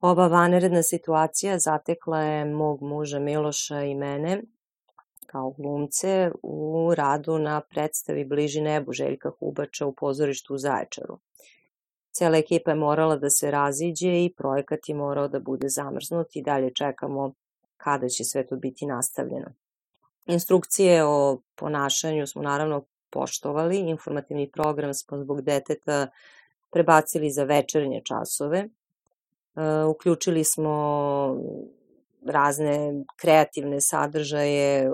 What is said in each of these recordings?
Ova vanredna situacija zatekla je mog muža Miloša i mene kao glumce u radu na predstavi Bliži nebu Željka Hubača u pozorištu u Zaječaru. Cela ekipa je morala da se raziđe i projekat je morao da bude zamrznut i dalje čekamo kada će sve to biti nastavljeno. Instrukcije o ponašanju smo naravno poštovali, informativni program smo zbog deteta prebacili za večernje časove. E, uključili smo razne kreativne sadržaje, e,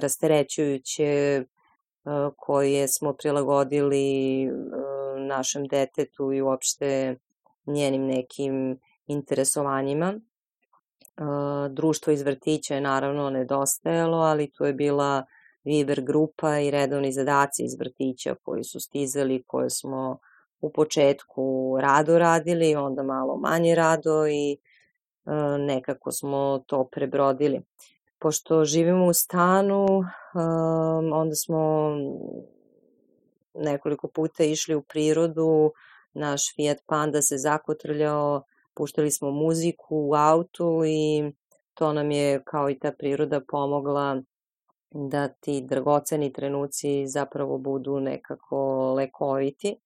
rasterećujuće, e, koje smo prilagodili našem detetu i uopšte njenim nekim interesovanjima. Društvo iz vrtića je naravno nedostajalo, ali tu je bila Viber grupa i redovni zadaci iz vrtića koji su stizali, koje smo u početku rado radili, onda malo manje rado i nekako smo to prebrodili. Pošto živimo u stanu, onda smo nekoliko puta išli u prirodu, naš Fiat Panda se zakotrljao, puštali smo muziku u autu i to nam je kao i ta priroda pomogla da ti dragoceni trenuci zapravo budu nekako lekoviti.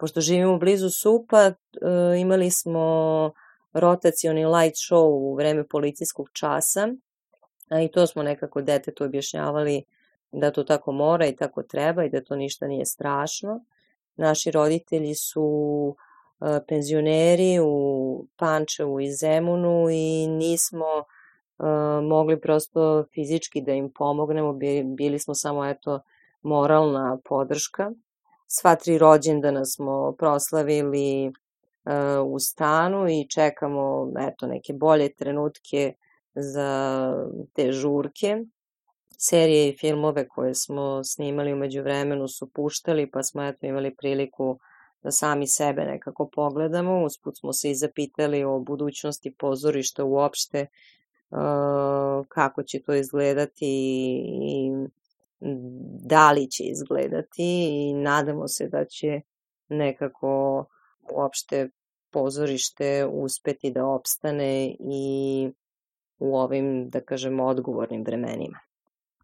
Pošto živimo blizu Supa, e, imali smo rotacioni light show u vreme policijskog časa, a i to smo nekako detetu objašnjavali da to tako mora i tako treba i da to ništa nije strašno. Naši roditelji su e, penzioneri u Pančevu i Zemunu i nismo e, mogli prosto fizički da im pomognemo, bili smo samo eto moralna podrška. Sva tri rođendana smo proslavili e, u stanu i čekamo eto neke bolje trenutke za te žurke serije i filmove koje smo snimali umeđu vremenu su puštali, pa smo eto imali priliku da sami sebe nekako pogledamo. Usput smo se i zapitali o budućnosti pozorišta uopšte, uh, kako će to izgledati i da li će izgledati i nadamo se da će nekako uopšte pozorište uspeti da opstane i u ovim, da kažemo, odgovornim vremenima.